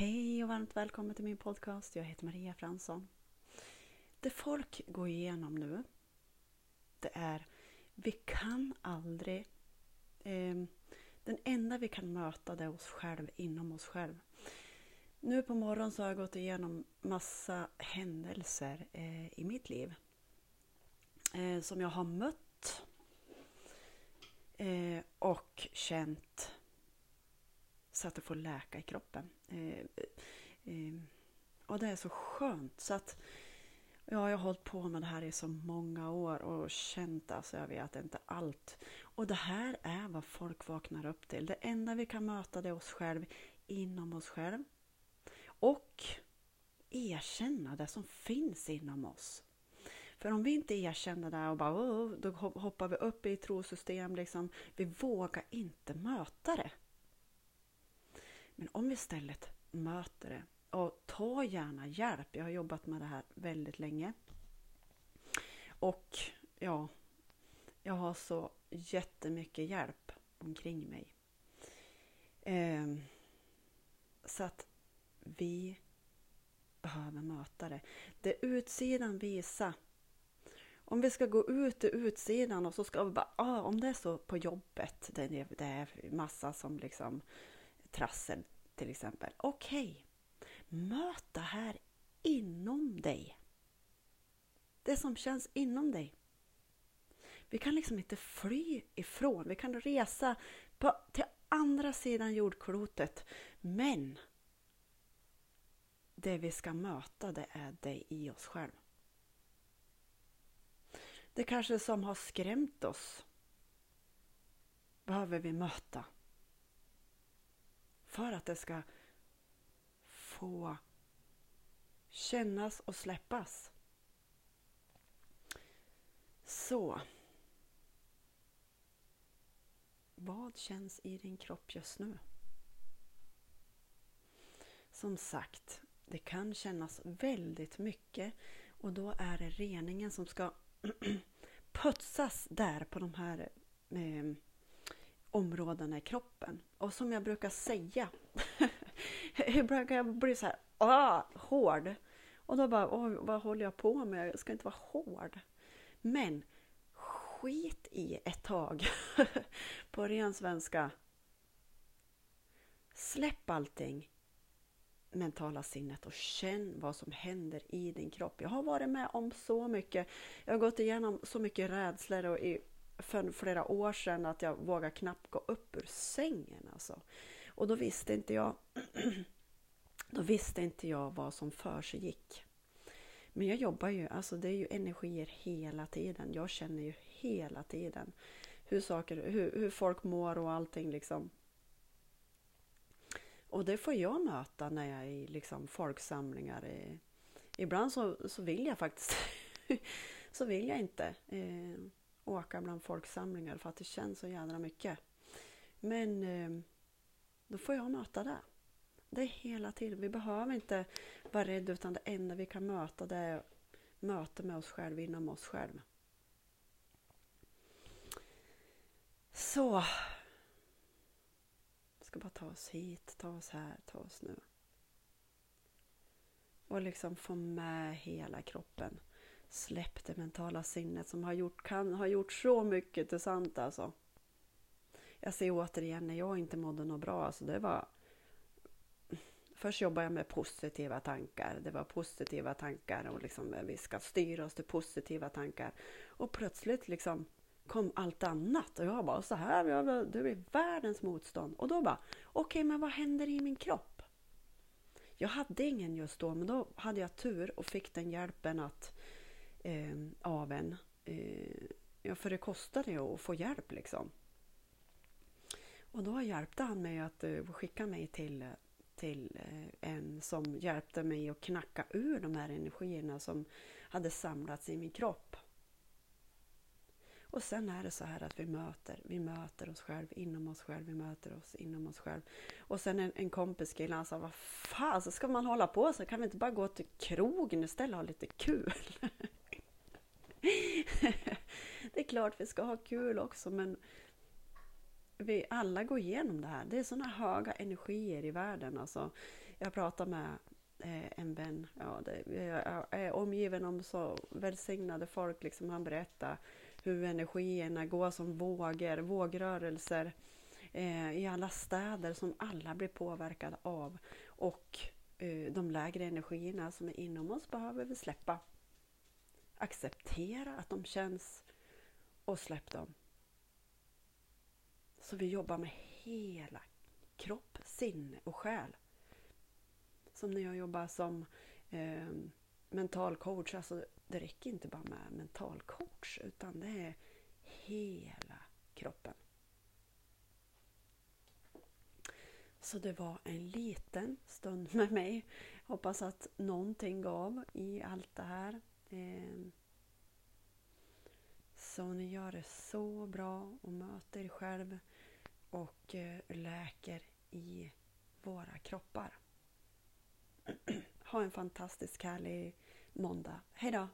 Hej och varmt välkommen till min podcast. Jag heter Maria Fransson. Det folk går igenom nu, det är vi kan aldrig... Eh, den enda vi kan möta det är oss själva, inom oss själva. Nu på morgonen så har jag gått igenom massa händelser eh, i mitt liv eh, som jag har mött eh, och känt så att det får läka i kroppen. Eh, eh, och det är så skönt. Så att, ja, jag har hållit på med det här i så många år och känt alltså, jag vet inte allt. Och det här är vad folk vaknar upp till. Det enda vi kan möta det är oss själv inom oss själv. Och erkänna det som finns inom oss. För om vi inte erkänner det och bara oh, då hoppar vi upp i trosystem, liksom. vi vågar inte möta det. Men om vi istället möter det och ta gärna hjälp. Jag har jobbat med det här väldigt länge. Och ja, jag har så jättemycket hjälp omkring mig. Eh, så att vi behöver möta det. Det utsidan visar. Om vi ska gå ut i utsidan och så ska vi bara, ah, om det är så på jobbet, det är, det är massa som liksom trassel till exempel. Okej, okay. möt det här inom dig. Det som känns inom dig. Vi kan liksom inte fly ifrån, vi kan resa på, till andra sidan jordklotet. Men det vi ska möta det är det i oss själv. Det kanske som har skrämt oss behöver vi möta för att det ska få kännas och släppas. Så. Vad känns i din kropp just nu? Som sagt, det kan kännas väldigt mycket och då är det reningen som ska putsas där på de här eh, områdena i kroppen. Och som jag brukar säga, ibland kan jag bli så här ah, hård. Och då bara, vad håller jag på med? Jag ska inte vara hård. Men skit i ett tag, på ren svenska. Släpp allting mentala sinnet och känn vad som händer i din kropp. Jag har varit med om så mycket. Jag har gått igenom så mycket rädslor och i för flera år sedan att jag vågade knappt gå upp ur sängen. Alltså. Och då visste inte jag då visste inte jag vad som för sig gick. Men jag jobbar ju, alltså det är ju energier hela tiden. Jag känner ju hela tiden hur, saker, hur, hur folk mår och allting liksom. Och det får jag möta när jag är i liksom folksamlingar. Eh, ibland så, så vill jag faktiskt så vill jag inte. Eh, Åka bland folksamlingar för att det känns så jädra mycket. Men eh, då får jag möta det. Det är hela tiden. Vi behöver inte vara rädda utan det enda vi kan möta det är möte med oss själva inom oss själva. Så. Vi ska bara ta oss hit, ta oss här, ta oss nu. Och liksom få med hela kroppen släpp det mentala sinnet som har gjort, kan ha gjort så mycket till sant alltså. Jag ser återigen när jag inte mådde något bra, alltså det var Först jobbade jag med positiva tankar. Det var positiva tankar och liksom eh, vi ska styra oss till positiva tankar. Och plötsligt liksom kom allt annat och jag bara så här, det blir världens motstånd. Och då bara, okej okay, men vad händer i min kropp? Jag hade ingen just då, men då hade jag tur och fick den hjälpen att eh, av en. Eh, ja, för det kostade ju att få hjälp liksom. Och då hjälpte han mig att eh, skicka mig till, till eh, en som hjälpte mig att knacka ur de här energierna som hade samlats i min kropp. Och sen är det så här att vi möter, vi möter oss själva inom oss själva, vi möter oss inom oss själva. Och sen en, en kompis kille, han sa, vad fan, så ska man hålla på så kan vi inte bara gå till krogen istället och ha lite kul? det är klart vi ska ha kul också men vi alla går igenom det här. Det är sådana höga energier i världen. Alltså, jag pratade med eh, en vän. Ja, det, jag är omgiven om så välsignade folk. Liksom, han berättade hur energierna går som vågor, vågrörelser eh, i alla städer som alla blir påverkade av. Och eh, de lägre energierna som är inom oss behöver vi släppa. Acceptera att de känns och släpp dem. Så vi jobbar med hela kropp, sinne och själ. Som när jag jobbar som eh, mental coach. Alltså, det räcker inte bara med mental coach utan det är hela kroppen. Så det var en liten stund med mig. Hoppas att någonting gav i allt det här. Ehm, så ni gör det så bra och möter er själv och eh, läker i våra kroppar. Ha en fantastisk härlig måndag. Hejdå!